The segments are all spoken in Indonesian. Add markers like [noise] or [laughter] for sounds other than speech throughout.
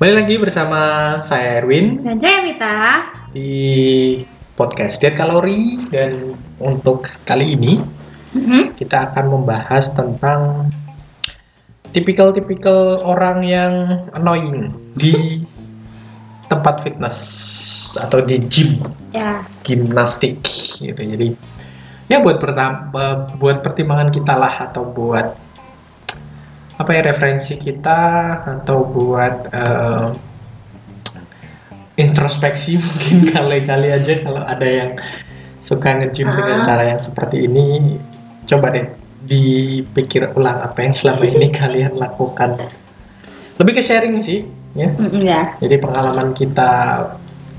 Balik lagi bersama saya Erwin Dan saya Mita. di podcast Diet Kalori dan untuk kali ini Mhm. kita akan membahas tentang tipikal-tipikal orang yang annoying di tempat fitness atau di gym Ya, gimnastik gitu jadi ya buat pertama buat pertimbangan kita lah atau buat apa ya referensi kita atau buat eh, introspeksi [laughs] mungkin kali-kali aja kalau ada yang suka nge-gym dengan Ah. cara yang seperti ini coba deh dipikir ulang apa yang selama ini [laughs] kalian lakukan lebih ke sharing sih ya ya. jadi pengalaman kita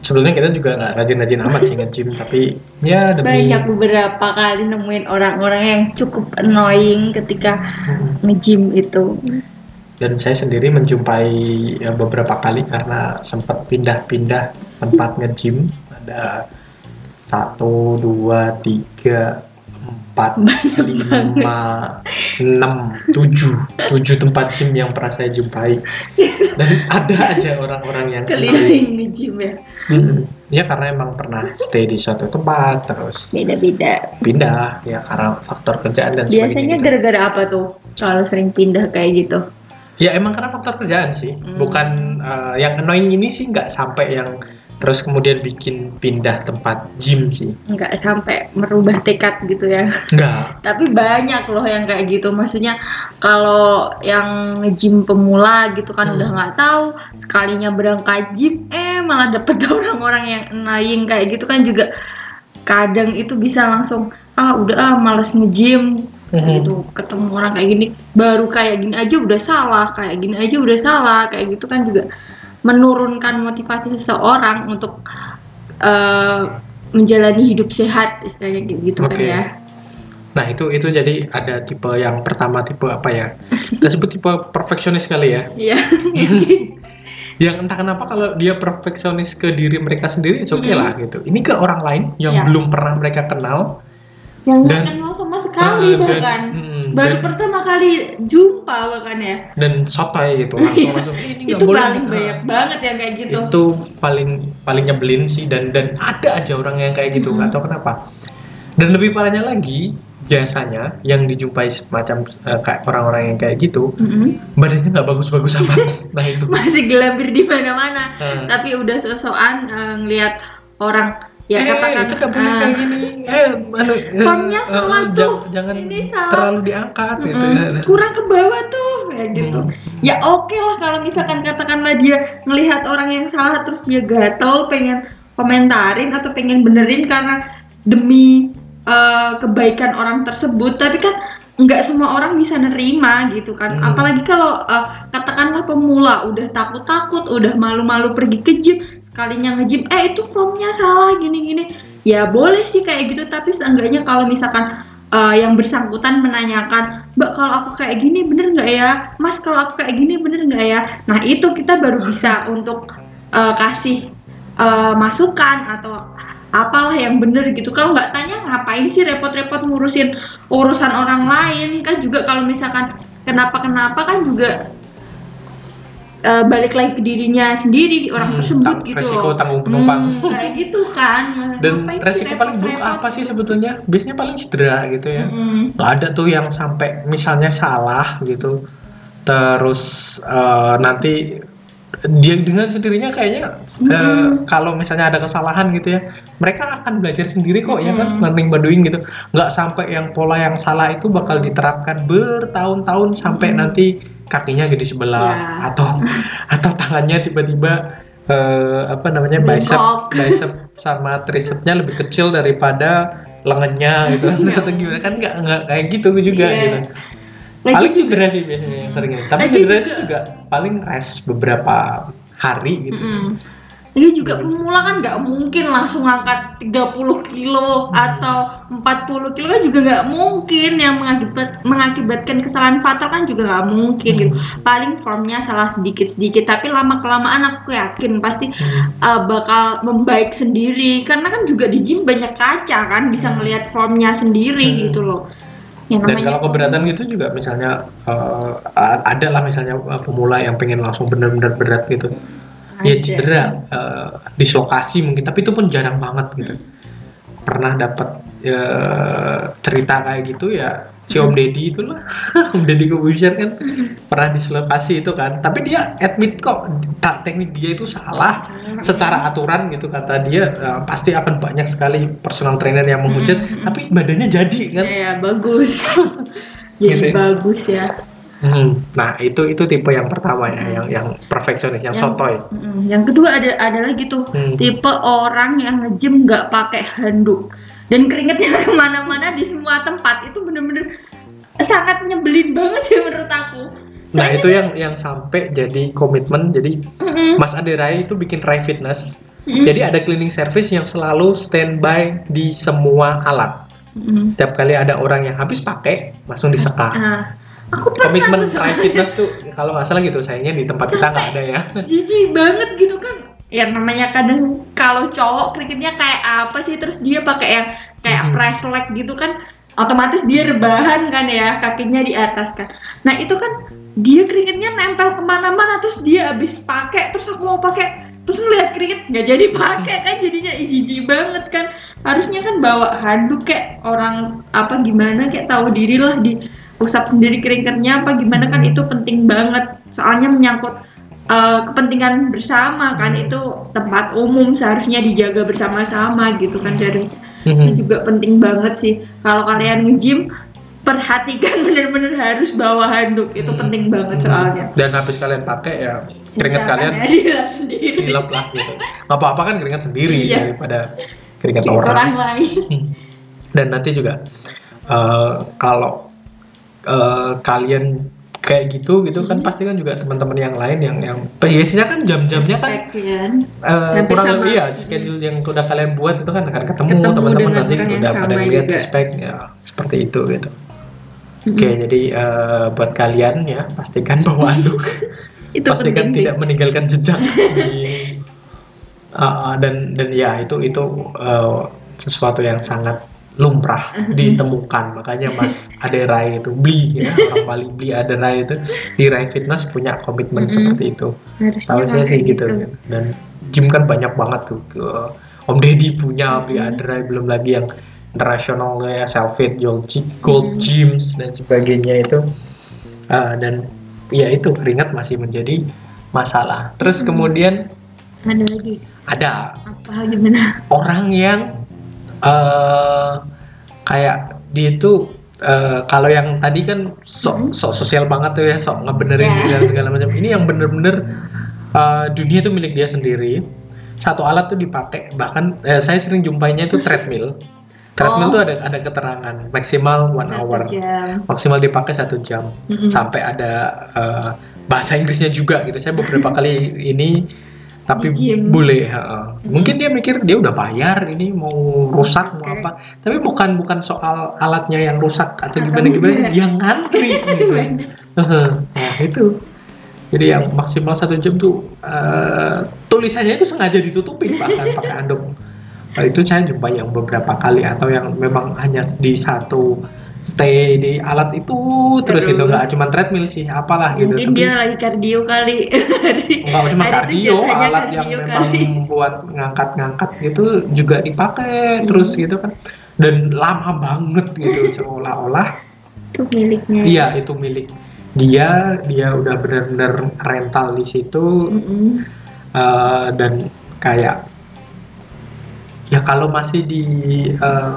sebelumnya kita juga nggak rajin-rajin amat sih nge-gym tapi ya demi Banyak beberapa kali nemuin orang-orang yang cukup annoying ketika Hmm. nge-gym itu. dan saya sendiri menjumpai ya, beberapa kali karena sempat pindah-pindah tempat nge-gym ada satu dua tiga empat lima enam tujuh tujuh tempat gym yang pernah saya jumpai dan ada aja orang-orang yang. Keliling nge-gym ya. Mm-mm. Ya karena emang pernah stay di suatu tempat terus Beda-beda. pindah ya karena faktor kerjaan dan sebagainya. Biasanya gitu. gara-gara apa tuh? Kalau sering pindah kayak gitu. Ya emang karena faktor kerjaan sih, Hmm. bukan eh, yang annoying ini sih nggak sampai yang terus kemudian bikin pindah tempat gym sih, Nggak sampai merubah tekad gitu ya. nggak. [laughs] Tapi banyak loh yang kayak gitu. Maksudnya kalau yang nge-gym pemula gitu kan Hmm. udah nggak tahu sekalinya berangkat gym, eh malah dapet [laughs] orang-orang yang annoying kayak gitu kan juga kadang itu bisa langsung ah udah ah males nge-gym Mhm. gitu ketemu orang kayak gini baru kayak gini aja udah salah kayak gini aja udah salah kayak gitu kan juga menurunkan motivasi seseorang untuk eh, menjalani hidup sehat istilahnya gitu kan Oke. ya Nah itu itu jadi ada tipe yang pertama tipe apa ya? Kita sebut tipe perfeksionis kali ya. Iya. [laughs] Yang entah kenapa kalau dia perfeksionis ke diri mereka sendiri, oke Mhm. lah gitu. Ini ke orang lain yang Ya. belum pernah mereka kenal, yang Dan- kenal sama sekali dan- bahkan mm, baru dan- pertama kali jumpa bahkan ya. Dan sotoy gitu langsung langsung "Eh, ini itu boleh." paling Ah. banyak banget yang kayak gitu. itu paling paling nyebelin sih dan dan ada aja orang yang kayak gitu nggak tahu kenapa. Dan lebih parahnya lagi biasanya yang dijumpai semacam eh, kayak orang-orang yang kayak gitu Mm-mm. badannya nggak bagus-bagus amat [laughs] nah itu. Masih gelambir di mana-mana. Eh, tapi udah sosokan eh, ngelihat orang ya eh, katakan itu nggak boleh eh, kayak gini eh anu, [laughs] Formnya eh, salah eh, tuh. jangan, Ini salah. terlalu diangkat gitu Mm-mm. ya. kurang ke bawah tuh kayak gitu Hmm. ya oke lah kalau misalkan katakanlah dia ngelihat orang yang salah terus dia gatel pengen komentarin atau pengen benerin karena demi eh, kebaikan orang tersebut tapi kan nggak semua orang bisa nerima gitu kan Hmm. apalagi kalau eh, katakanlah pemula udah takut-takut udah malu-malu pergi ke gym sekalinya nge-gym eh itu formnya salah gini-gini ya boleh sih kayak gitu tapi seenggaknya kalau misalkan eh, yang bersangkutan menanyakan mbak kalau aku kayak gini bener nggak ya? Mas kalau aku kayak gini bener nggak ya? Nah itu kita baru bisa untuk eh, kasih eh, masukan atau apalah yang bener gitu. Kalau nggak tanya ngapain sih repot-repot ngurusin urusan orang lain? Kan juga kalau misalkan kenapa-kenapa kan juga eh, balik lagi ke dirinya sendiri orang Hmm, tersebut gitu resiko tanggung penumpang. Hmm, kayak gitu kan dan resiko paling buruk apa sih sebetulnya biasanya paling cedera gitu ya. Nggak ada tuh yang sampai misalnya salah gitu terus eh, nanti dia dengan sendirinya kayaknya eh, Mm-mm. kalau misalnya ada kesalahan gitu ya mereka akan belajar sendiri kok ya kan Mm-mm. learning by doing gitu nggak sampai yang pola yang salah itu bakal diterapkan bertahun-tahun sampai Mm-mm. nanti kakinya jadi sebelah Ya. atau [laughs] atau tangannya tiba-tiba eh, apa namanya bicep bicep sama tricepsnya lebih kecil daripada lengannya gitu Ya. [laughs] atau gimana kan nggak nggak kayak gitu juga Iya. gitu Lagi paling juga- cedera sih biasanya yang sering ini. tapi Lagi cedera juga- itu juga paling rest beberapa hari gitu Mm-mm. Lagi juga pemula kan nggak mungkin langsung angkat 30 kilo atau 40 kilo kan juga nggak mungkin yang mengakibat mengakibatkan kesalahan fatal kan juga nggak mungkin gitu. Paling formnya salah sedikit-sedikit tapi lama kelamaan aku yakin pasti Hmm. uh, bakal membaik sendiri karena kan juga di gym banyak kaca kan bisa ngelihat formnya sendiri Hmm. gitu loh. yang Dan namanya kalau keberatan gitu juga misalnya eh, ada lah misalnya eh, pemula yang pengen langsung bener-bener berat gitu. Ya cedera, eh, dislokasi mungkin, tapi itu pun jarang banget gitu. Pernah dapat eh, cerita kayak gitu ya si Om Deddy itu lah, [laughs] Om Deddy Kobusier kan pernah dislokasi itu kan, tapi dia admit kok tak teknik dia itu salah secara aturan gitu kata dia eh, pasti akan banyak sekali personal trainer yang menghujat, Mhm. tapi badannya jadi kan. ya bagus [laughs] jadi Gitu ya. bagus ya Hmm, Nah itu itu tipe yang pertama ya, yang yang perfeksionis, yang, Yang- sotoy. Mm, yang kedua ada ada lagi tuh Hmm. tipe orang yang nge-gym nggak pakai handuk dan keringetnya [laughs] ke mana-mana di semua tempat itu bener-bener sangat nyebelin banget ya menurut aku Nah Soalnya- itu yang yang sampai jadi komitmen. Jadi Mm-mm, Mas Ade Rai itu bikin Rai Fitness. mm-mm, Jadi ada cleaning service yang selalu standby di semua alat. mm-mm. Setiap kali ada orang yang habis pakai, langsung diseka. Nah, aku pernah Komitmen Fitness tuh kalau nggak salah gitu, sayangnya di tempat kita nggak ada ya. jijik banget gitu kan. Ya namanya kadang kalau cowok keringetnya kayak apa sih terus dia pakai yang kayak Mhm. press leg gitu kan otomatis dia rebahan kan ya kakinya di atas kan. Nah itu kan dia keringetnya nempel ke mana-mana terus dia habis pakai terus aku mau pakai terus ngeliat keringet nggak jadi pakai kan jadinya jijik banget kan. Harusnya kan bawa handuk kayak orang apa gimana kayak tahu diri lah di usap sendiri keringetnya apa gimana kan Mhm. itu penting banget soalnya menyangkut uh, kepentingan bersama kan itu tempat umum seharusnya dijaga bersama-sama gitu kan dari itu Mhm. juga penting banget sih kalau kalian nge-gym perhatikan [laughs] bener-bener harus bawa handuk itu penting banget soalnya Dan habis kalian pakai ya keringat Jangan kalian ya, dilap [laughs] sendiri dilap lah gitu. Nggak apa-apa kan keringat sendiri Iya. daripada keringat Orang, orang. lain Hmm. Dan nanti juga eh, kalau eh, kalian kayak gitu gitu kan Hmm. pasti kan juga teman-teman yang lain yang yang biasanya kan jam-jamnya kan kan? Hampir kurang sama. lebih ya schedule yang udah kalian buat itu kan akan ketemu, Ketemu teman-teman nanti yang udah pada lihat juga. respect ya seperti itu gitu. Mm-mm. Oke, jadi eh, buat kalian ya pastikan [laughs] bawa anduk. itu pastikan penting tidak meninggalkan jejak [laughs] di ah, dan dan ya itu itu eh, sesuatu yang sangat lumrah Mhm. ditemukan. Makanya [laughs] Mas Aderai itu beli ya orang Bali beli Aderai itu. Di Rai Fitness punya komitmen Mhm. seperti itu. Tahu saya sih gitu. dan gym kan banyak banget tuh Om Deddy punya beli Mhm. Aderai belum lagi yang internasional ya Selfit Gold, Gold Mhm. Gyms dan sebagainya itu. Ah, dan ya itu keringat masih menjadi masalah. Terus kemudian ada lagi? Ada. Apa gimana? Orang yang eh kayak dia itu eh, kalau yang tadi kan sok Hmm. sok sosial banget tuh ya sok ngebenerin diri dan segala macam ini yang bener-bener eh, dunia itu milik dia sendiri satu alat tuh dipakai bahkan eh, saya sering jumpainya itu treadmill treadmill Oh. tuh ada ada keterangan maksimal one Satu hour jam. maksimal dipakai satu jam Mm-mm. sampai ada eh, bahasa Inggrisnya juga gitu. Saya beberapa [laughs] kali ini tapi boleh. heeh. Mungkin dia mikir dia udah bayar ini mau rusak mau Oke. apa. Tapi bukan bukan soal alatnya yang rusak atau Atau gimana gimana yang ngantri [laughs] gitu. Nah itu. Jadi yang maksimal satu jam tuh eh, tulisannya itu sengaja ditutupin bahkan pakai anduk. Nah, itu saya jumpa yang beberapa kali atau yang memang hanya di satu stay di alat itu terus, itu Terus. nggak cuma treadmill sih apalah gitu. Mungkin dia lagi kardio kali. [laughs] Nggak cuma kardio alat yang kardio memang kali. buat ngangkat-ngangkat gitu juga dipakai terus gitu kan. Dan lama banget gitu [laughs] seolah-olah. Itu miliknya. Iya itu milik dia. Dia udah benar-benar rental di situ. Mm-mm. eh, dan kayak ya kalau masih di eh,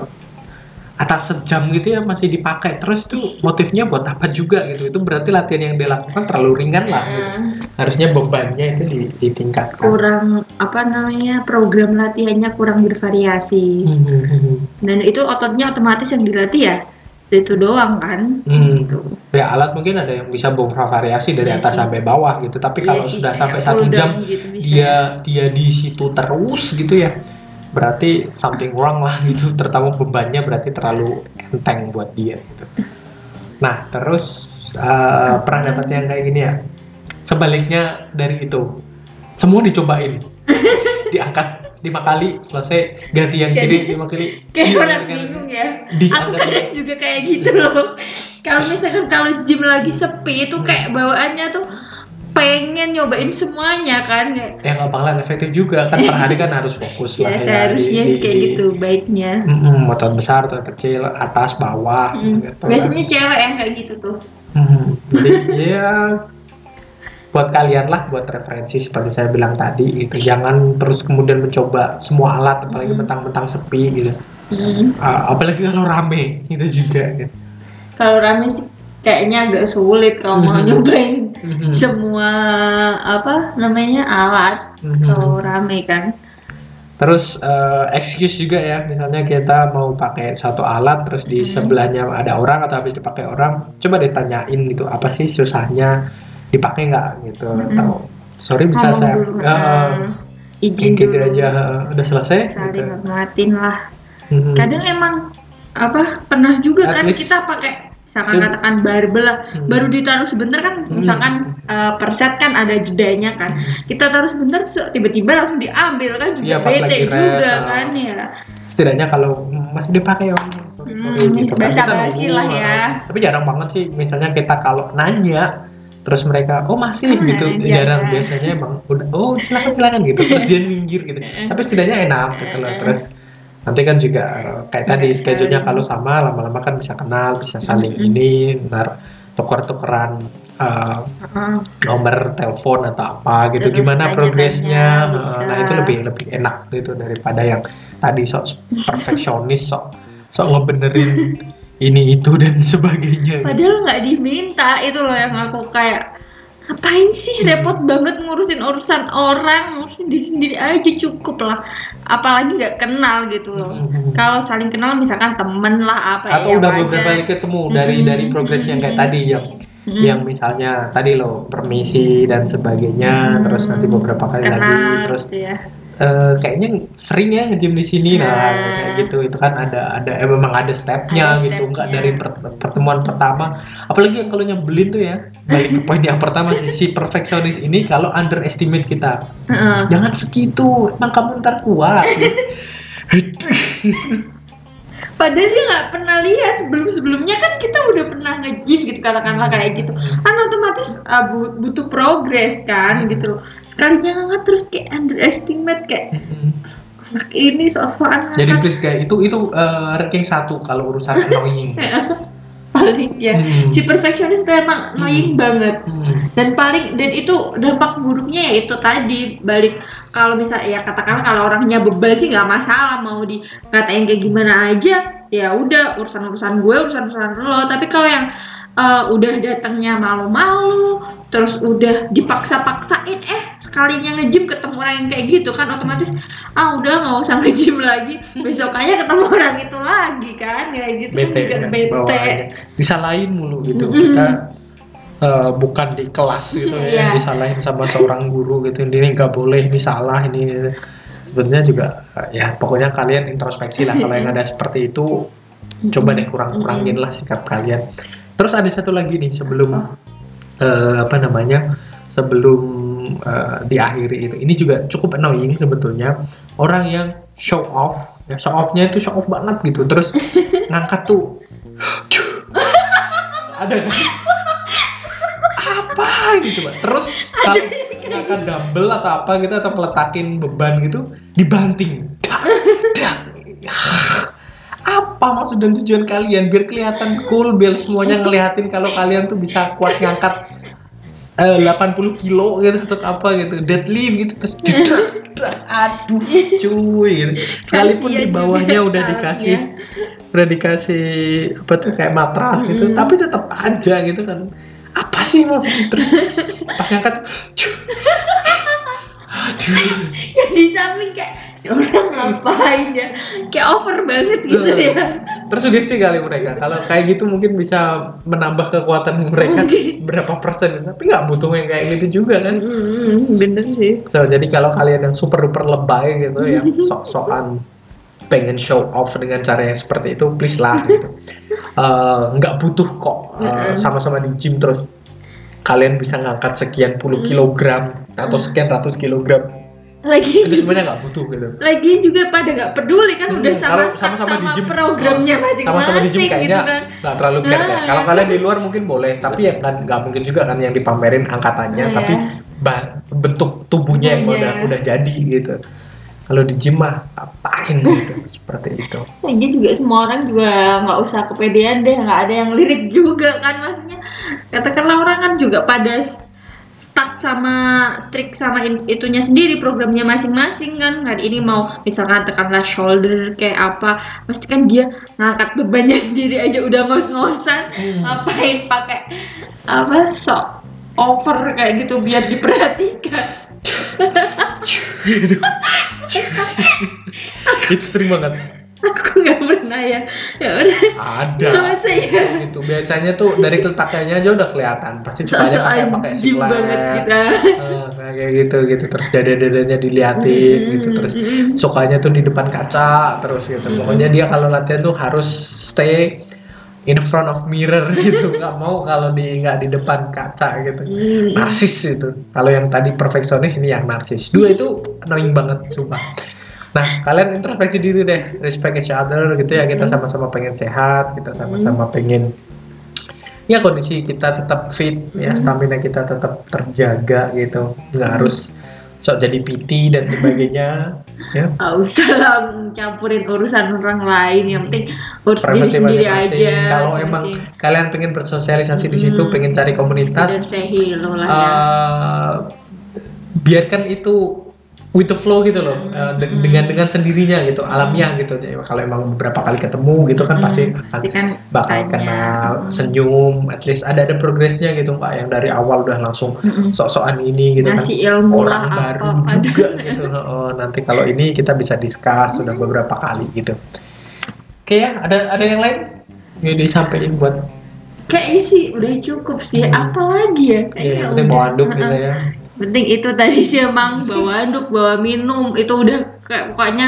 atas sejam gitu ya masih dipakai terus tuh motifnya buat apa juga gitu itu berarti latihan yang dia lakukan terlalu ringan lah gitu. Nah, harusnya bebannya itu di- ditingkatkan kurang apa namanya program latihannya kurang bervariasi Hmm, dan itu ototnya otomatis yang dilatih ya itu doang kan Hmm. Gitu. ya alat mungkin ada yang bisa bervariasi dari Iya atas sih. sampai bawah gitu tapi Iya kalau sudah sampai satu jam gitu bisa. dia dia di situ terus gitu ya berarti something wrong lah [laughs] gitu. Terutama bebannya berarti terlalu enteng buat dia gitu. Nah terus uh, pernah dapat yang kayak gini ya? Sebaliknya dari itu. Semua dicobain. [laughs] Diangkat lima kali selesai. Ganti yang kiri lima kali. Kayak Iya, orang bingung ya. Aku kadang juga kayak gitu loh. Kalau misalkan kalau gym lagi sepi itu kayak bawaannya tuh pengen nyobain semuanya kan kayak ya nggak bakalan efektif juga kan per hari kan harus fokus [laughs] ya lah ya seharusnya di- kayak di- gitu baiknya Mm-mm, motor besar atau kecil atas bawah Hmm. gitu kan. biasanya cewek yang kayak gitu tuh Hmm, jadi [laughs] ya buat kalian lah buat referensi seperti saya bilang tadi gitu jangan terus kemudian mencoba semua alat apalagi Hmm. mentang-mentang sepi gitu Hmm. Ah, apalagi kalau rame itu juga gitu. kalau rame sih kayaknya agak sulit kalau mau nyobain Mhm. semua apa namanya alat Mhm. kalau rame kan Terus eh, excuse juga ya, misalnya kita mau pakai satu alat, terus di Hmm. sebelahnya ada orang atau habis dipakai orang, coba ditanyain gitu, apa sih susahnya dipakai nggak gitu, Hmm. atau sorry bisa Ngomong saya dulu, eh, ah, izin gitu dulu aja udah selesai. saling gitu. lah Mhm. kadang emang apa pernah juga At kan least- kita pakai misalkan katakan barbel lah. Hmm. baru ditaruh sebentar kan Hmm. misalkan uh, per set kan ada jedanya kan. Kita taruh sebentar tiba-tiba langsung diambil kan juga pas bete juga kan ya setidaknya kalau masih dipakai om sorry, Hmm, gitu. Kan. basi lah ya. tapi jarang banget sih misalnya kita kalau nanya terus mereka oh masih? Ah, gitu. jarang. iya. biasanya emang udah oh silakan silakan gitu. Terus dia [laughs] minggir gitu. Tapi setidaknya enak gitu loh. Terus nanti kan juga kayak tadi Iya, schedule-nya saling. kalau sama lama-lama kan bisa kenal bisa saling Mm-mm. ini nar tuker-tukeran eh, Ah, nomor telepon atau apa gitu Terus gimana progresnya bisa. nah itu lebih lebih enak gitu daripada yang tadi sok perfeksionis sok sok ngebenerin [laughs] ini itu dan sebagainya padahal nggak diminta itu loh yang aku kayak ngapain sih Hmm. repot banget ngurusin urusan orang ngurusin diri sendiri aja cukup lah apalagi nggak kenal gitu loh Mhm. kalau saling kenal misalkan temen lah apa atau ya udah beberapa kali ketemu dari Mm-mm. dari progres yang kayak tadi yang Mm-mm. yang misalnya tadi loh permisi dan sebagainya Hmm, terus nanti beberapa kali kenal lagi terus gitu ya. Eh, kayaknya sering ya nge-gym di sini. Nah Nah. kayak gitu. Itu kan ada ada eh, memang ada stepnya Ada gitu. Nggak dari per- pertemuan pertama. Apalagi yang kalau nyebelin tuh ya. Balik ke poin yang pertama sih. Si perfeksionis ini kalau underestimate kita. Heeh. jangan segitu. Emang kamu ntar kuat. Padahal dia nggak pernah lihat. Sebelum sebelumnya kan kita udah pernah nge-gym gitu katakanlah kayak gitu. Kan otomatis uh, bu- butuh progres kan gitu loh. Sekalinya ngangkat terus kayak underestimate kayak anak ini sok-sokan jadi ngangkat please guys itu itu eh, ranking satu kalau urusan [laughs] annoying paling ya. Hmm. Si perfeksionis tuh emang annoying banget. Hmm. dan paling dan itu dampak buruknya ya itu tadi balik kalau misal ya katakanlah kalau orangnya bebal sih nggak masalah mau dikatain kayak gimana aja ya udah urusan urusan gue urusan urusan lo tapi kalau yang eh, udah datangnya malu-malu terus udah dipaksa-paksain eh sekalinya nge-gym ketemu orang yang kayak gitu kan otomatis ah udah nggak usah nge-gym lagi. Besokannya ketemu [laughs] orang itu lagi kan kayak gitu kan bete juga kan bete. bawaannya. disalahin mulu gitu. Mm-mm. kita eh, bukan di kelas gitu ya Iya. disalahin sama seorang guru gitu. Ini nggak boleh ini salah ini sebenarnya juga ya pokoknya kalian introspeksi lah kalau yang ada [laughs] seperti itu. Coba deh kurang-kurangin lah sikap kalian. Terus ada satu lagi nih sebelum eh, apa namanya sebelum eh, diakhiri itu. Ini juga cukup annoying sebetulnya. Orang yang show off ya show offnya itu show off banget gitu. Terus [laughs] ngangkat tuh ada kan? Apa gitu coba? Terus ngangkat dumbbell atau apa gitu atau peletakin beban gitu dibanting. Apa maksud dan tujuan kalian? Biar kelihatan cool biar semuanya ngeliatin kalau kalian tuh bisa kuat ngangkat eh, 80 kilo gitu atau apa gitu deadlift gitu terus [laughs] aduh cuy gitu. sekalipun di bawahnya udah dikasih udah dikasih apa tuh kayak matras gitu Mm. tapi tetap aja gitu kan apa sih maksudnya terus pas ngangkat cuy. [laughs] aduh yang di samping kayak "Ya [laughs] orang ngapain ya? Kayak over banget gitu Hmm. ya. Tersugesti kali mereka. Kalau kayak gitu mungkin bisa menambah kekuatan mereka berapa persen. Tapi nggak butuh yang kayak gitu juga kan. Hmm, bener sih. So, jadi kalau kalian yang super duper lebay gitu, yang [laughs] sok-sokan pengen show off dengan cara yang seperti itu, please lah gitu. [laughs] Nggak butuh kok Mm-mm. sama-sama di gym terus. Kalian bisa ngangkat sekian puluh Mm. kilogram atau sekian ratus kilogram lagi itu sebenarnya nggak butuh gitu lagi juga pada nggak peduli kan Hmm, udah sama stuck sama-sama di sama gym, programnya oh, masing-masing sama-sama di gym gitu kayaknya kan nggak terlalu care deh. Ah, Kalau iya. kalian di luar mungkin boleh, tapi ya kan nggak mungkin juga kan yang dipamerin angkatannya, Iya. tapi ba- bentuk tubuhnya yang udah udah jadi gitu. Kalau di gym mah apain gitu [laughs] seperti itu. Lagi juga semua orang juga nggak usah kepedean deh, nggak ada yang lirik juga kan maksudnya. Katakanlah orang kan juga pada sama strict sama in- itunya sendiri programnya masing-masing kan. Hari ini mau misalkan tekanlah shoulder kayak apa, pasti kan dia ngangkat bebannya [laughs] sendiri aja udah ngos-ngosan. Hmm. Ngapain pakai apa sok over kayak gitu biar diperhatikan. [laughs] Itu sering banget. Aku nggak pernah ya. Ya udah. Ada. Masa ya? Gitu. Biasanya tuh dari pakainya aja udah kelihatan. Pasti pakai Sok-sokan pakai banget singlet. kita. Eh, nah, kayak gitu gitu terus dada-dadanya diliatin gitu terus sukanya tuh di depan kaca terus gitu Mm-mm. pokoknya dia kalau latihan tuh harus stay in front of mirror [laughs] gitu nggak mau kalau di nggak di depan kaca gitu Mm. narsis itu kalau yang tadi perfeksionis ini yang narsis dua itu annoying banget sumpah nah kalian introspeksi diri deh respect each other gitu ya. Kita Mm. sama-sama pengen sehat kita sama-sama pengen ya kondisi kita tetap fit ya Mm. stamina kita tetap terjaga gitu. Nggak harus sok jadi PT dan sebagainya ya. Gak usah lah campurin urusan orang lain yang penting urus diri sendiri aja kalau emang kalian pengen bersosialisasi di situ pengen cari komunitas ya. eh, biarkan itu with the flow gitu loh eh, de- Hmm. dengan dengan sendirinya gitu alamiah gitu Jadi, kalau emang beberapa kali ketemu gitu kan Hmm, pasti akan kan bakal tanya. kenal Hmm. senyum at least ada ada progresnya gitu pak yang dari awal udah langsung Mm-mm. sok-sokan ini gitu kan ngasih ilmu orang apa baru apa juga gitu oh, nanti kalau ini kita bisa discuss sudah beberapa kali gitu oke ya ada ada yang lain yang disampaikan buat kayaknya sih udah cukup sih Hmm. apalagi ya ya, kayaknya yang penting udah. bawa anduk gitu ya penting itu tadi sih emang bawa anduk bawa minum. Itu udah kayak pokoknya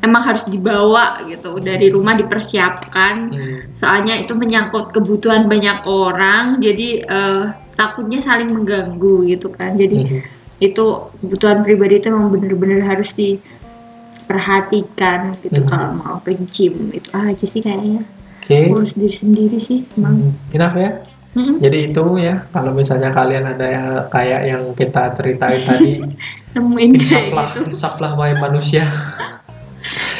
emang harus dibawa gitu. Dari rumah dipersiapkan. Hmm. soalnya itu menyangkut kebutuhan banyak orang. Jadi eh, takutnya saling mengganggu gitu kan. Jadi Mhm. itu kebutuhan pribadi itu memang bener-bener harus diperhatikan gitu. Mhm. kalau mau ke gym itu aja sih kayaknya. Oke. Urus diri sendiri sih emang. Hmm, enough ya Mm-mm. Jadi itu ya, kalau misalnya kalian ada yang kayak yang kita ceritain tadi, [laughs] nemuin insaflah, gitu insaflah wahai manusia. [laughs]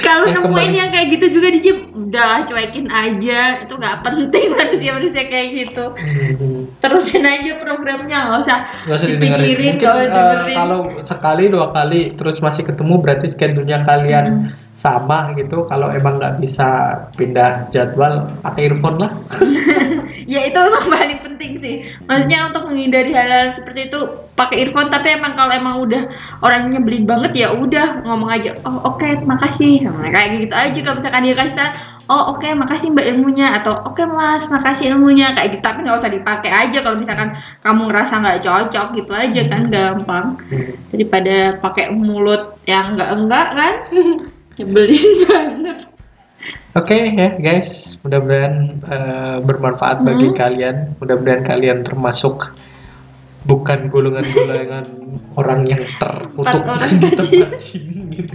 kalau Ya, nemuin kembali. yang kayak gitu juga di gym udah cuekin aja itu nggak penting [laughs] manusia-manusia kayak gitu Hmm, terusin aja programnya nggak usah Nggak usah Dipikirin. Mungkin dengerin. kalau sekali dua kali terus masih ketemu berarti schedule-nya kalian Mm. Sama gitu. Kalau emang nggak bisa pindah jadwal, pakai earphone lah. [laughs] ya itu emang paling penting sih maksudnya untuk menghindari hal-hal seperti itu pakai earphone tapi emang kalau emang udah orangnya nyebelin banget ya udah ngomong aja oh oke makasih nah, kayak gitu aja kalau misalkan dia kasih saran oh oke makasih mbak ilmunya atau oke mas makasih ilmunya kayak gitu tapi nggak usah dipakai aja kalau misalkan kamu ngerasa nggak cocok gitu aja kan gampang Hmm. daripada pakai mulut yang enggak enggak kan [laughs] nyebelin [laughs] banget Oke ya guys, mudah-mudahan eh, bermanfaat bagi Hmm. kalian. Mudah-mudahan kalian termasuk bukan golongan-golongan [laughs] orang yang terkutuk orang [laughs] di tempat gym gitu.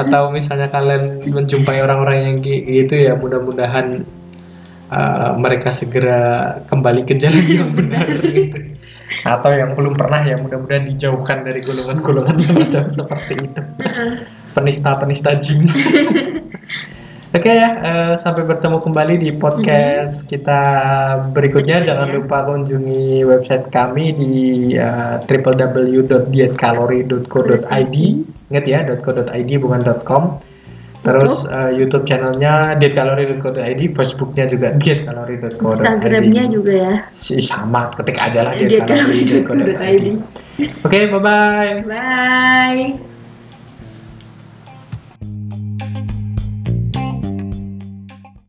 Atau misalnya kalian menjumpai orang-orang yang gi- gitu ya, mudah-mudahan eh, mereka segera kembali ke jalan yang benar gitu. Atau yang belum pernah ya, mudah-mudahan dijauhkan dari golongan-golongan semacam [laughs] seperti itu penista-penista gym. [laughs] Oke ya, eh, sampai bertemu kembali di podcast kita berikutnya. Jangan lupa kunjungi website kami di eh, www.dietkalori.co.id. Ingat ya, .co.id bukan .com. Terus eh, YouTube channelnya dietkalori.co.id, Facebooknya juga dietkalori.co.id. Instagramnya juga ya Si sama, ketik aja lah dietkalori.co.id. Oke, bye bye. bye